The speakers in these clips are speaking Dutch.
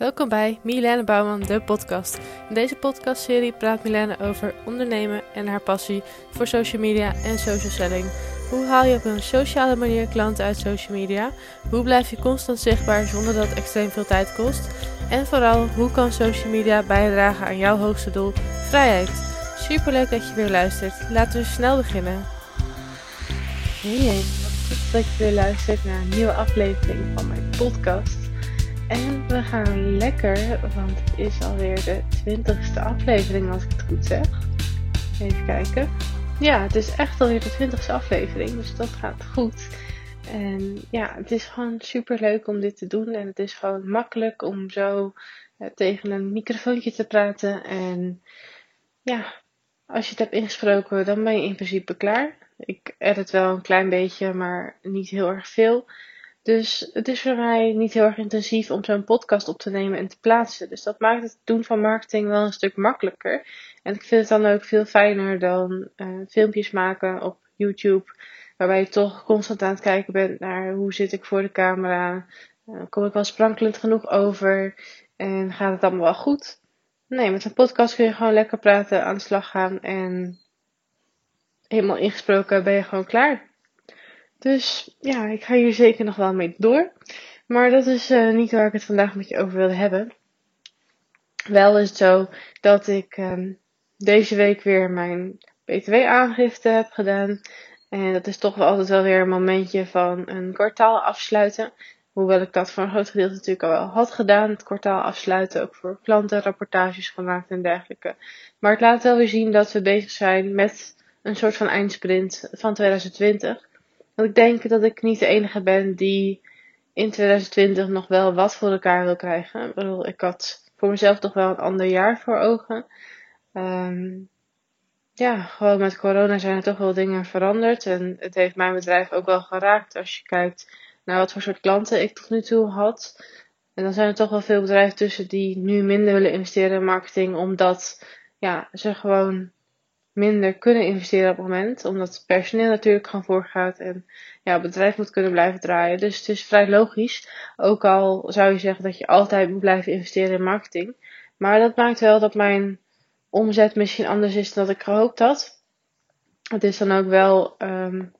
Welkom bij Milene Bouwman, de podcast. In deze podcastserie praat Milene over ondernemen en haar passie voor social media en social selling. Hoe haal je op een sociale manier klanten uit social media? Hoe blijf je constant zichtbaar zonder dat het extreem veel tijd kost? En vooral, hoe kan social media bijdragen aan jouw hoogste doel, vrijheid? Superleuk dat je weer luistert. Laten we snel beginnen. Hey, dat je weer luistert naar een nieuwe aflevering van mijn podcast. En we gaan lekker, want het is alweer de twintigste aflevering als ik het goed zeg. Even kijken. Ja, het is echt alweer de twintigste aflevering, dus dat gaat goed. En ja, het is gewoon super leuk om dit te doen. En het is gewoon makkelijk om zo eh, tegen een microfoontje te praten. En ja, als je het hebt ingesproken, dan ben je in principe klaar. Ik edit wel een klein beetje, maar niet heel erg veel. Dus het is voor mij niet heel erg intensief om zo'n podcast op te nemen en te plaatsen. Dus dat maakt het doen van marketing wel een stuk makkelijker. En ik vind het dan ook veel fijner dan uh, filmpjes maken op YouTube. Waarbij je toch constant aan het kijken bent naar hoe zit ik voor de camera. Uh, kom ik wel sprankelend genoeg over? En gaat het allemaal wel goed? Nee, met een podcast kun je gewoon lekker praten, aan de slag gaan. En helemaal ingesproken ben je gewoon klaar. Dus ja, ik ga hier zeker nog wel mee door. Maar dat is uh, niet waar ik het vandaag met je over wilde hebben. Wel is het zo dat ik um, deze week weer mijn BTW-aangifte heb gedaan. En dat is toch wel altijd wel weer een momentje van een kwartaal afsluiten. Hoewel ik dat voor een groot gedeelte natuurlijk al wel had gedaan. Het kwartaal afsluiten, ook voor klanten, rapportages gemaakt en dergelijke. Maar het laat wel weer zien dat we bezig zijn met een soort van eindsprint van 2020. Ik denk dat ik niet de enige ben die in 2020 nog wel wat voor elkaar wil krijgen. Ik bedoel, ik had voor mezelf toch wel een ander jaar voor ogen. Um, ja, gewoon met corona zijn er toch wel dingen veranderd. En het heeft mijn bedrijf ook wel geraakt als je kijkt naar wat voor soort klanten ik tot nu toe had. En dan zijn er toch wel veel bedrijven tussen die nu minder willen investeren in marketing, omdat ja, ze gewoon minder kunnen investeren op het moment. Omdat het personeel natuurlijk gewoon voorgaat en ja, het bedrijf moet kunnen blijven draaien. Dus het is vrij logisch. Ook al zou je zeggen dat je altijd moet blijven investeren in marketing. Maar dat maakt wel dat mijn omzet misschien anders is dan ik gehoopt had. Het is dan ook wel um,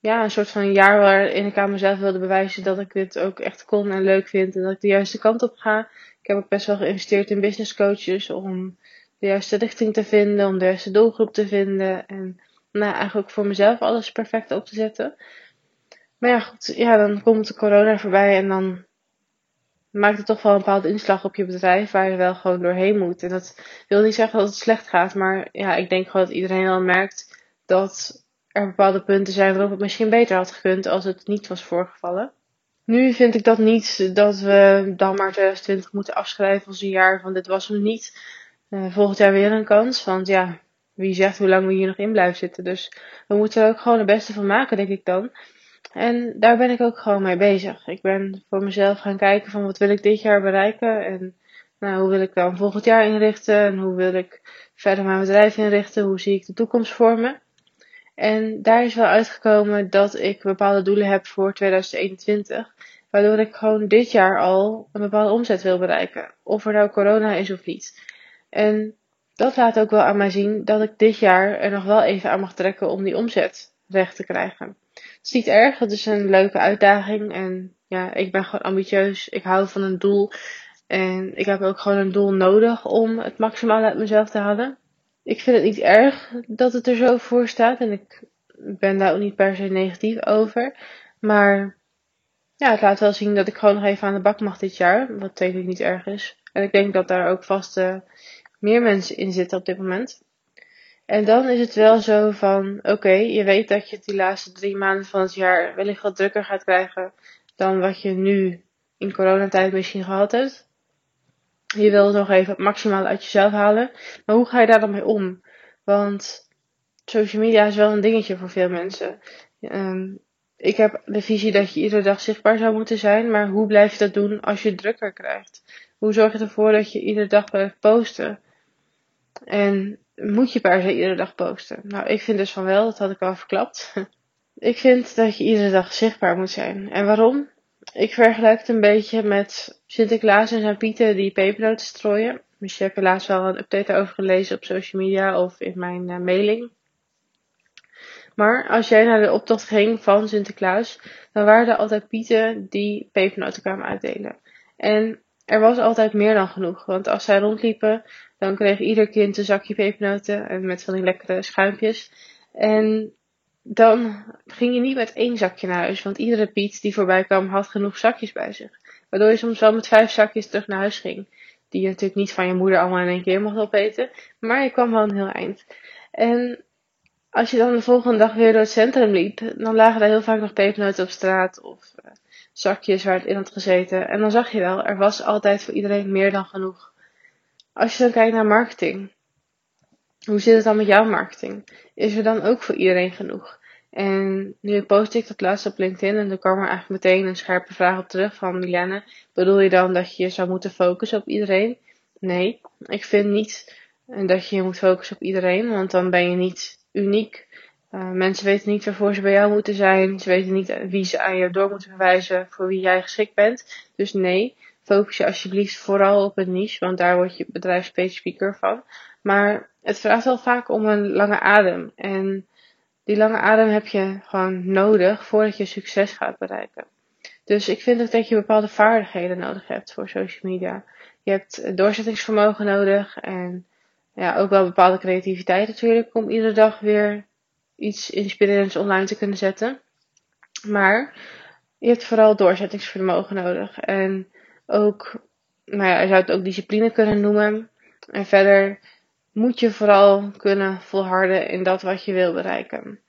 ja, een soort van jaar waarin ik aan mezelf wilde bewijzen dat ik dit ook echt kon en leuk vind. En dat ik de juiste kant op ga. Ik heb ook best wel geïnvesteerd in business coaches om de juiste richting te vinden, om de juiste doelgroep te vinden. En nou, eigenlijk voor mezelf alles perfect op te zetten. Maar ja, goed, ja, dan komt de corona voorbij en dan maakt het toch wel een bepaalde inslag op je bedrijf waar je wel gewoon doorheen moet. En dat wil niet zeggen dat het slecht gaat, maar ja, ik denk gewoon dat iedereen al merkt dat er bepaalde punten zijn waarop het misschien beter had gekund als het niet was voorgevallen. Nu vind ik dat niet dat we dan maar 2020 moeten afschrijven als een jaar van dit was hem niet. Uh, volgend jaar weer een kans, want ja, wie zegt hoe lang we hier nog in blijven zitten. Dus we moeten er ook gewoon het beste van maken, denk ik dan. En daar ben ik ook gewoon mee bezig. Ik ben voor mezelf gaan kijken van wat wil ik dit jaar bereiken en nou, hoe wil ik dan volgend jaar inrichten en hoe wil ik verder mijn bedrijf inrichten, hoe zie ik de toekomst voor me. En daar is wel uitgekomen dat ik bepaalde doelen heb voor 2021, waardoor ik gewoon dit jaar al een bepaalde omzet wil bereiken, of er nou corona is of niet. En dat laat ook wel aan mij zien dat ik dit jaar er nog wel even aan mag trekken om die omzet recht te krijgen. Het is niet erg, het is een leuke uitdaging en ja, ik ben gewoon ambitieus. Ik hou van een doel en ik heb ook gewoon een doel nodig om het maximaal uit mezelf te halen. Ik vind het niet erg dat het er zo voor staat en ik ben daar ook niet per se negatief over. Maar ja, het laat wel zien dat ik gewoon nog even aan de bak mag dit jaar, wat ik niet erg is. En ik denk dat daar ook vast meer mensen in zitten op dit moment. En dan is het wel zo van, oké, je weet dat je die laatste drie maanden van het jaar wellicht wat drukker gaat krijgen dan wat je nu in coronatijd misschien gehad hebt. Je wil nog even het uit jezelf halen. Maar hoe ga je daar dan mee om? Want social media is wel een dingetje voor veel mensen. Um, ik heb de visie dat je iedere dag zichtbaar zou moeten zijn, maar hoe blijf je dat doen als je drukker krijgt? Hoe zorg je ervoor dat je iedere dag blijft posten? En moet je per se iedere dag posten? Nou, ik vind dus van wel, dat had ik al verklapt. ik vind dat je iedere dag zichtbaar moet zijn. En waarom? ik vergelijk het een beetje met Sinterklaas en zijn pieten die pepernoten strooien. Dus je hebt laatst wel een update over gelezen op social media of in mijn uh, mailing. Maar als jij naar de optocht ging van Sinterklaas, dan waren er altijd pieten die pepernoten kwamen uitdelen. En er was altijd meer dan genoeg. Want als zij rondliepen, dan kreeg ieder kind een zakje pepernoten en met van die lekkere schuimpjes. En dan ging je niet met één zakje naar huis, want iedere Piet die voorbij kwam had genoeg zakjes bij zich. Waardoor je soms wel met vijf zakjes terug naar huis ging. Die je natuurlijk niet van je moeder allemaal in één keer mocht opeten, maar je kwam wel een heel eind. En als je dan de volgende dag weer door het centrum liep, dan lagen er heel vaak nog pepernoten op straat of uh, zakjes waar het in had gezeten. En dan zag je wel, er was altijd voor iedereen meer dan genoeg. Als je dan kijkt naar marketing, hoe zit het dan met jouw marketing? Is er dan ook voor iedereen genoeg? En nu post ik dat laatst op LinkedIn en er kwam er eigenlijk meteen een scherpe vraag op terug van Milene. Bedoel je dan dat je zou moeten focussen op iedereen? Nee, ik vind niet dat je je moet focussen op iedereen, want dan ben je niet uniek. Uh, mensen weten niet waarvoor ze bij jou moeten zijn. Ze weten niet wie ze aan je door moeten verwijzen voor wie jij geschikt bent. Dus nee, focus je alsjeblieft vooral op een niche, want daar word je bedrijfsspecifieker van. Maar het vraagt wel vaak om een lange adem. En die lange adem heb je gewoon nodig voordat je succes gaat bereiken. Dus ik vind ook dat je bepaalde vaardigheden nodig hebt voor social media. Je hebt doorzettingsvermogen nodig en ja, ook wel bepaalde creativiteit natuurlijk om iedere dag weer iets inspirerends online te kunnen zetten. Maar je hebt vooral doorzettingsvermogen nodig. En ook, nou ja, je zou het ook discipline kunnen noemen. En verder moet je vooral kunnen volharden in dat wat je wil bereiken.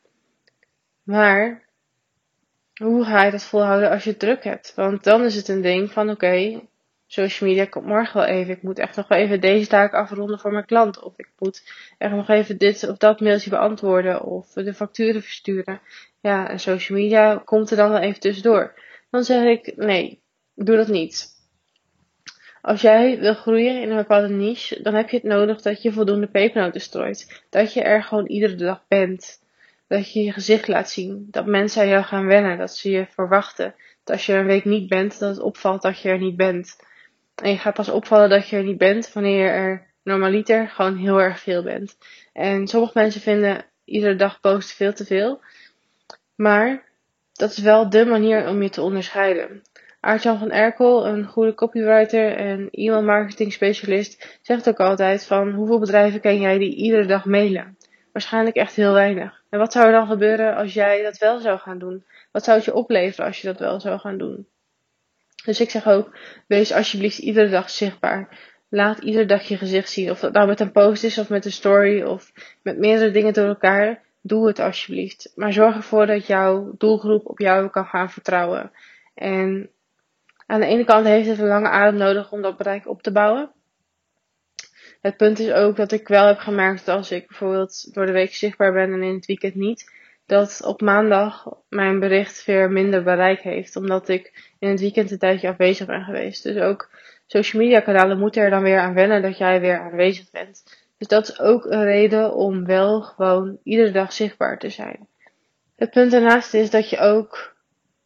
Maar hoe ga je dat volhouden als je druk hebt? Want dan is het een ding van oké, social media komt morgen wel even. Ik moet echt nog wel even deze taak afronden voor mijn klant. Of ik moet echt nog even dit of dat mailtje beantwoorden. Of de facturen versturen. Ja, en social media komt er dan wel even tussendoor. Dan zeg ik nee, doe dat niet. Als jij wil groeien in een bepaalde niche, dan heb je het nodig dat je voldoende pepernoten strooit. Dat je er gewoon iedere dag bent. Dat je je gezicht laat zien. Dat mensen aan jou gaan wennen. Dat ze je verwachten. Dat als je een week niet bent, dat het opvalt dat je er niet bent. En je gaat pas opvallen dat je er niet bent wanneer je er normaliter gewoon heel erg veel bent. En sommige mensen vinden iedere dag posten veel te veel. Maar dat is wel de manier om je te onderscheiden. Aartjan van Erkel, een goede copywriter en e-mail marketing specialist, zegt ook altijd van hoeveel bedrijven ken jij die iedere dag mailen? Waarschijnlijk echt heel weinig. En wat zou er dan gebeuren als jij dat wel zou gaan doen? Wat zou het je opleveren als je dat wel zou gaan doen? Dus ik zeg ook, wees alsjeblieft iedere dag zichtbaar. Laat iedere dag je gezicht zien. Of dat nou met een post is of met een story of met meerdere dingen door elkaar. Doe het alsjeblieft. Maar zorg ervoor dat jouw doelgroep op jou kan gaan vertrouwen. En aan de ene kant heeft het een lange adem nodig om dat bereik op te bouwen. Het punt is ook dat ik wel heb gemerkt dat als ik bijvoorbeeld door de week zichtbaar ben en in het weekend niet, dat op maandag mijn bericht weer minder bereik heeft, omdat ik in het weekend een tijdje afwezig ben geweest. Dus ook social media kanalen moeten er dan weer aan wennen dat jij weer aanwezig bent. Dus dat is ook een reden om wel gewoon iedere dag zichtbaar te zijn. Het punt daarnaast is dat je ook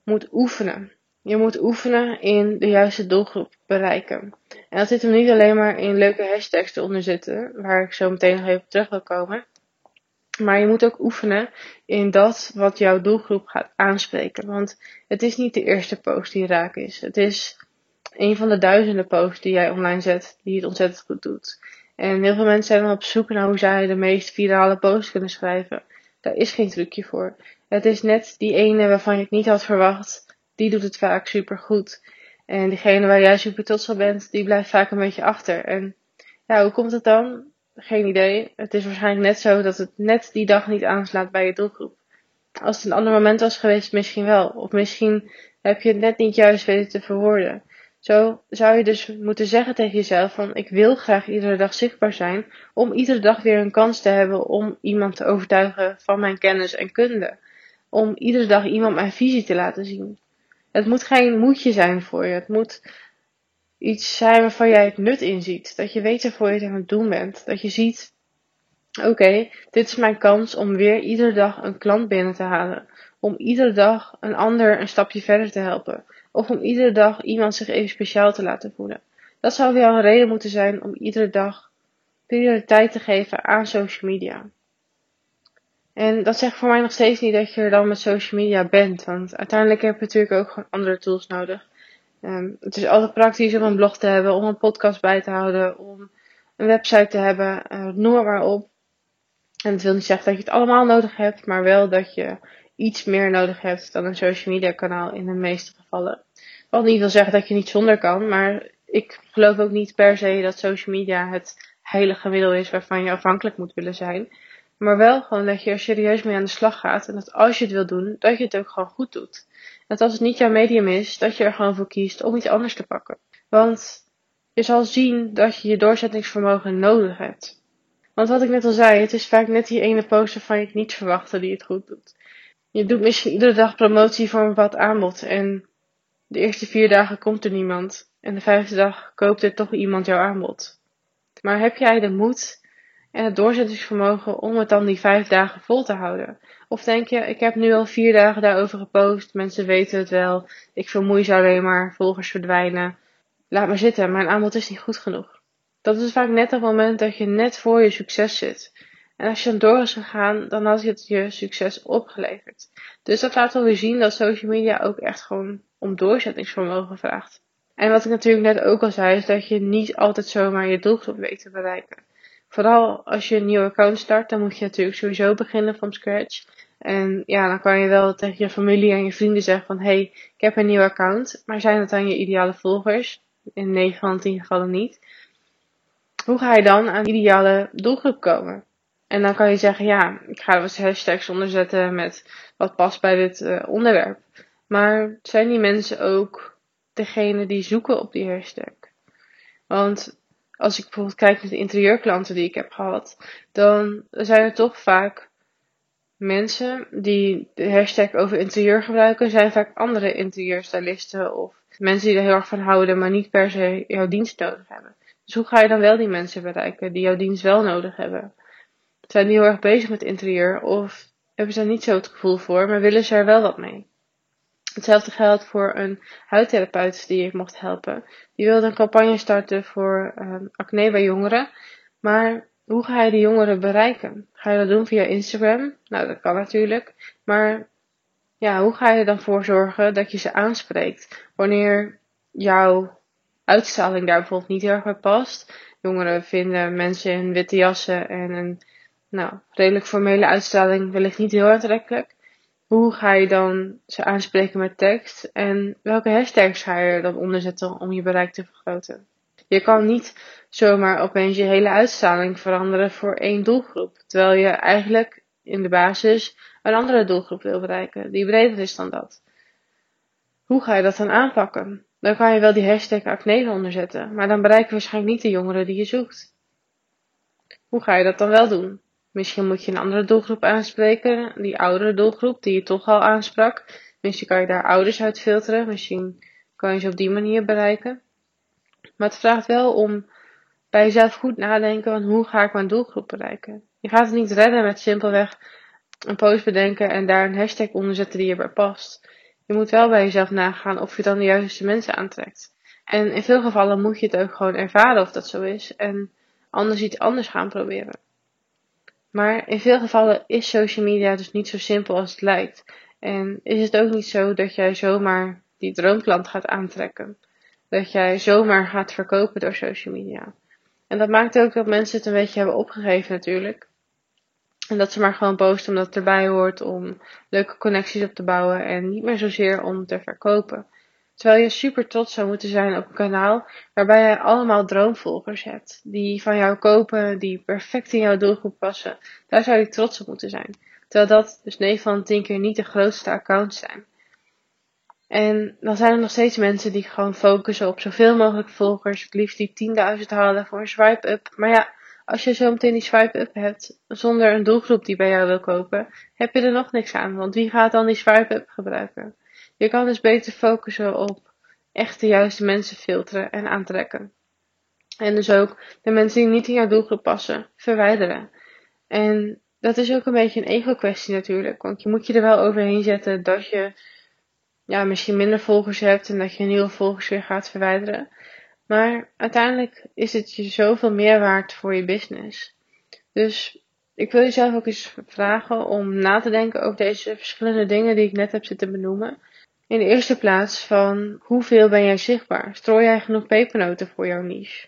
moet oefenen. Je moet oefenen in de juiste doelgroep bereiken. En dat zit hem niet alleen maar in leuke hashtags te onderzetten, waar ik zo meteen nog even terug wil komen. Maar je moet ook oefenen in dat wat jouw doelgroep gaat aanspreken. Want het is niet de eerste post die raak is. Het is een van de duizenden posts die jij online zet, die het ontzettend goed doet. En heel veel mensen zijn dan op zoek naar hoe zij de meest virale post kunnen schrijven. Daar is geen trucje voor. Het is net die ene waarvan je het niet had verwacht die doet het vaak super goed. En diegene waar jij super trots op bent, die blijft vaak een beetje achter. En ja, hoe komt het dan? Geen idee. Het is waarschijnlijk net zo dat het net die dag niet aanslaat bij je doelgroep. Als het een ander moment was geweest, misschien wel. Of misschien heb je het net niet juist weten te verwoorden. Zo zou je dus moeten zeggen tegen jezelf van ik wil graag iedere dag zichtbaar zijn om iedere dag weer een kans te hebben om iemand te overtuigen van mijn kennis en kunde. Om iedere dag iemand mijn visie te laten zien. Het moet geen moedje zijn voor je. Het moet iets zijn waarvan jij het nut inziet. Dat je weet waarvoor je het aan het doen bent. Dat je ziet, oké, dit is mijn kans om weer iedere dag een klant binnen te halen. Om iedere dag een ander een stapje verder te helpen. of om iedere dag iemand zich even speciaal te laten voelen. Dat zou weer een reden moeten zijn om iedere dag prioriteit te geven aan social media. En dat zegt voor mij nog steeds niet dat je er dan met social media bent. Want uiteindelijk heb je natuurlijk ook gewoon andere tools nodig. Um, het is altijd praktisch om een blog te hebben, om een podcast bij te houden, om een website te hebben, uh, noem maar op. En dat wil niet zeggen dat je het allemaal nodig hebt, maar wel dat je iets meer nodig hebt dan een social media kanaal in de meeste gevallen. Wat niet wil zeggen dat je niet zonder kan, maar ik geloof ook niet per se dat social media het heilige middel is waarvan je afhankelijk moet willen zijn. Maar wel gewoon dat je er serieus mee aan de slag gaat. En dat als je het wil doen, dat je het ook gewoon goed doet. Dat als het niet jouw medium is, dat je er gewoon voor kiest om iets anders te pakken. Want je zal zien dat je je doorzettingsvermogen nodig hebt. Want wat ik net al zei, het is vaak net die ene post waarvan je het niet verwachtte die het goed doet. Je doet misschien iedere dag promotie voor een bepaald aanbod en de eerste vier dagen komt er niemand en de vijfde dag koopt er toch iemand jouw aanbod. Maar heb jij de moed en het doorzettingsvermogen om het dan die vijf dagen vol te houden? Of denk je, ik heb nu al vier dagen daarover gepost, mensen weten het wel, ik vermoei ze alleen maar, volgers verdwijnen. Laat maar zitten, mijn aanbod is niet goed genoeg. Dat is vaak net het moment dat je net voor je succes zit. En als je dan door is gegaan, dan had het je succes opgeleverd. Dus dat laat alweer zien dat social media ook echt gewoon om doorzettingsvermogen vraagt. En wat ik natuurlijk net ook al zei, is dat je niet altijd zomaar je doelgroep weet te bereiken. Vooral als je een nieuw account start, dan moet je natuurlijk sowieso beginnen van scratch. En ja, dan kan je wel tegen je familie en je vrienden zeggen van, hey, ik heb een nieuw account. Maar zijn het dan je ideale volgers? In 9 van 10 gevallen niet. Hoe ga je dan aan de ideale doelgroep komen? En dan kan je zeggen, ja, ik ga er wat hashtags onder zetten met wat past bij dit uh, onderwerp. Maar zijn die mensen ook degene die zoeken op die hashtag? Want als ik bijvoorbeeld kijk naar de interieurklanten die ik heb gehad, dan zijn er toch vaak mensen die de hashtag over interieur gebruiken, zijn vaak andere interieurstylisten of mensen die er heel erg van houden, maar niet per se jouw dienst nodig hebben. Dus hoe ga je dan wel die mensen bereiken die jouw dienst wel nodig hebben? Zijn die heel erg bezig met interieur of hebben ze daar niet zo het gevoel voor, maar willen ze er wel wat mee? Hetzelfde geldt voor een huidtherapeut die ik mocht helpen. Die wilde een campagne starten voor um, acne bij jongeren. Maar hoe ga je die jongeren bereiken? Ga je dat doen via Instagram? Nou, dat kan natuurlijk. Maar ja, hoe ga je er dan voor zorgen dat je ze aanspreekt? Wanneer jouw uitstraling daar bijvoorbeeld niet heel erg bij past. Jongeren vinden mensen in witte jassen en een nou, redelijk formele uitstraling wellicht niet heel aantrekkelijk. Hoe ga je dan ze aanspreken met tekst? En welke hashtags ga je er dan onder zetten om je bereik te vergroten? Je kan niet zomaar opeens je hele uitstraling veranderen voor één doelgroep. Terwijl je eigenlijk in de basis een andere doelgroep wil bereiken, die breder is dan dat. Hoe ga je dat dan aanpakken? Dan kan je wel die hashtag acne onderzetten, maar dan bereik je waarschijnlijk niet de jongeren die je zoekt. Hoe ga je dat dan wel doen? Misschien moet je een andere doelgroep aanspreken, die oudere doelgroep die je toch al aansprak. Misschien kan je daar ouders uit filteren, misschien kan je ze op die manier bereiken. Maar het vraagt wel om bij jezelf goed nadenken van hoe ga ik mijn doelgroep bereiken. Je gaat het niet redden met simpelweg een post bedenken en daar een hashtag onder zetten die erbij past. Je moet wel bij jezelf nagaan of je dan de juiste mensen aantrekt. En in veel gevallen moet je het ook gewoon ervaren of dat zo is en anders iets anders gaan proberen. Maar in veel gevallen is social media dus niet zo simpel als het lijkt. En is het ook niet zo dat jij zomaar die droomklant gaat aantrekken. Dat jij zomaar gaat verkopen door social media. En dat maakt ook dat mensen het een beetje hebben opgegeven natuurlijk. En dat ze maar gewoon posten omdat het erbij hoort om leuke connecties op te bouwen en niet meer zozeer om te verkopen. Terwijl je super trots zou moeten zijn op een kanaal waarbij je allemaal droomvolgers hebt. Die van jou kopen, die perfect in jouw doelgroep passen. Daar zou je trots op moeten zijn. Terwijl dat dus 9 van 10 keer niet de grootste accounts zijn. En dan zijn er nog steeds mensen die gewoon focussen op zoveel mogelijk volgers. Het liefst die 10.000 halen voor een swipe-up. Maar ja, als je zo meteen die swipe-up hebt zonder een doelgroep die bij jou wil kopen, heb je er nog niks aan. Want wie gaat dan die swipe-up gebruiken? Je kan dus beter focussen op echt de juiste mensen filteren en aantrekken. En dus ook de mensen die niet in jouw doelgroep passen, verwijderen. En dat is ook een beetje een ego-kwestie natuurlijk. Want je moet je er wel overheen zetten dat je ja, misschien minder volgers hebt en dat je nieuwe volgers weer gaat verwijderen. Maar uiteindelijk is het je zoveel meer waard voor je business. Dus ik wil jezelf ook eens vragen om na te denken over deze verschillende dingen die ik net heb zitten benoemen. In de eerste plaats van hoeveel ben jij zichtbaar? Strooi jij genoeg pepernoten voor jouw niche?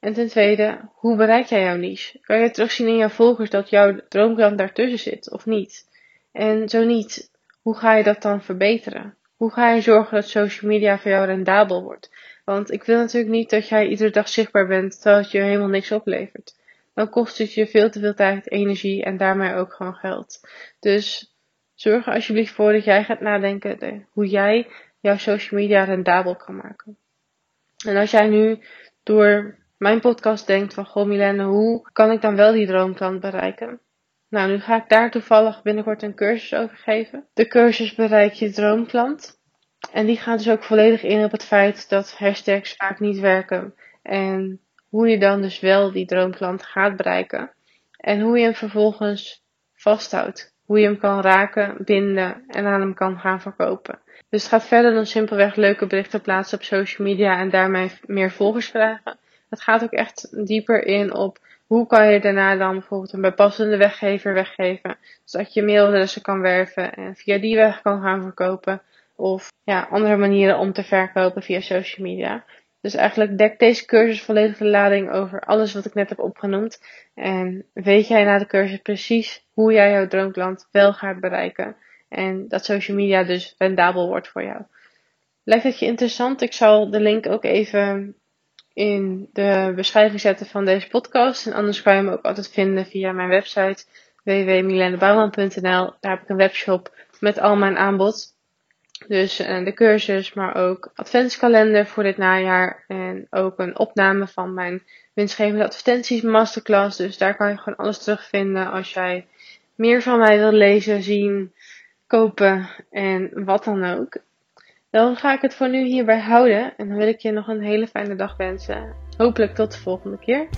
En ten tweede, hoe bereik jij jouw niche? Kan je terugzien in jouw volgers dat jouw droomklant daartussen zit of niet? En zo niet, hoe ga je dat dan verbeteren? Hoe ga je zorgen dat social media voor jou rendabel wordt? Want ik wil natuurlijk niet dat jij iedere dag zichtbaar bent terwijl het je helemaal niks oplevert. Dan kost het je veel te veel tijd, energie en daarmee ook gewoon geld. Dus zorg er alsjeblieft voor dat jij gaat nadenken hoe jij jouw social media rendabel kan maken. En als jij nu door mijn podcast denkt van, goh Milene, hoe kan ik dan wel die droomklant bereiken? Nou, nu ga ik daar toevallig binnenkort een cursus over geven. De cursus Bereik je droomklant. En die gaat dus ook volledig in op het feit dat hashtags vaak niet werken. En hoe je dan dus wel die droomklant gaat bereiken. En hoe je hem vervolgens vasthoudt. Hoe je hem kan raken, binden en aan hem kan gaan verkopen. Dus het gaat verder dan simpelweg leuke berichten plaatsen op social media en daarmee meer volgers vragen. Het gaat ook echt dieper in op hoe kan je daarna dan bijvoorbeeld een bijpassende weggever weggeven, zodat je mailadressen kan werven en via die weg kan gaan verkopen. Of ja, andere manieren om te verkopen via social media. Dus eigenlijk dekt deze cursus volledig de lading over alles wat ik net heb opgenoemd. En weet jij na de cursus precies hoe jij jouw droomklant wel gaat bereiken. En dat social media dus rendabel wordt voor jou. Lijkt het je interessant? Ik zal de link ook even in de beschrijving zetten van deze podcast. En anders kan je hem ook altijd vinden via mijn website www.milenebouwman.nl. Daar heb ik een webshop met al mijn aanbod. Dus uh, de cursus, maar ook adventskalender voor dit najaar. En ook een opname van mijn winstgevende advertenties masterclass. Dus daar kan je gewoon alles terugvinden als jij meer van mij wil lezen, zien, kopen en wat dan ook. Dan ga ik het voor nu hierbij houden en dan wil ik je nog een hele fijne dag wensen. Hopelijk tot de volgende keer.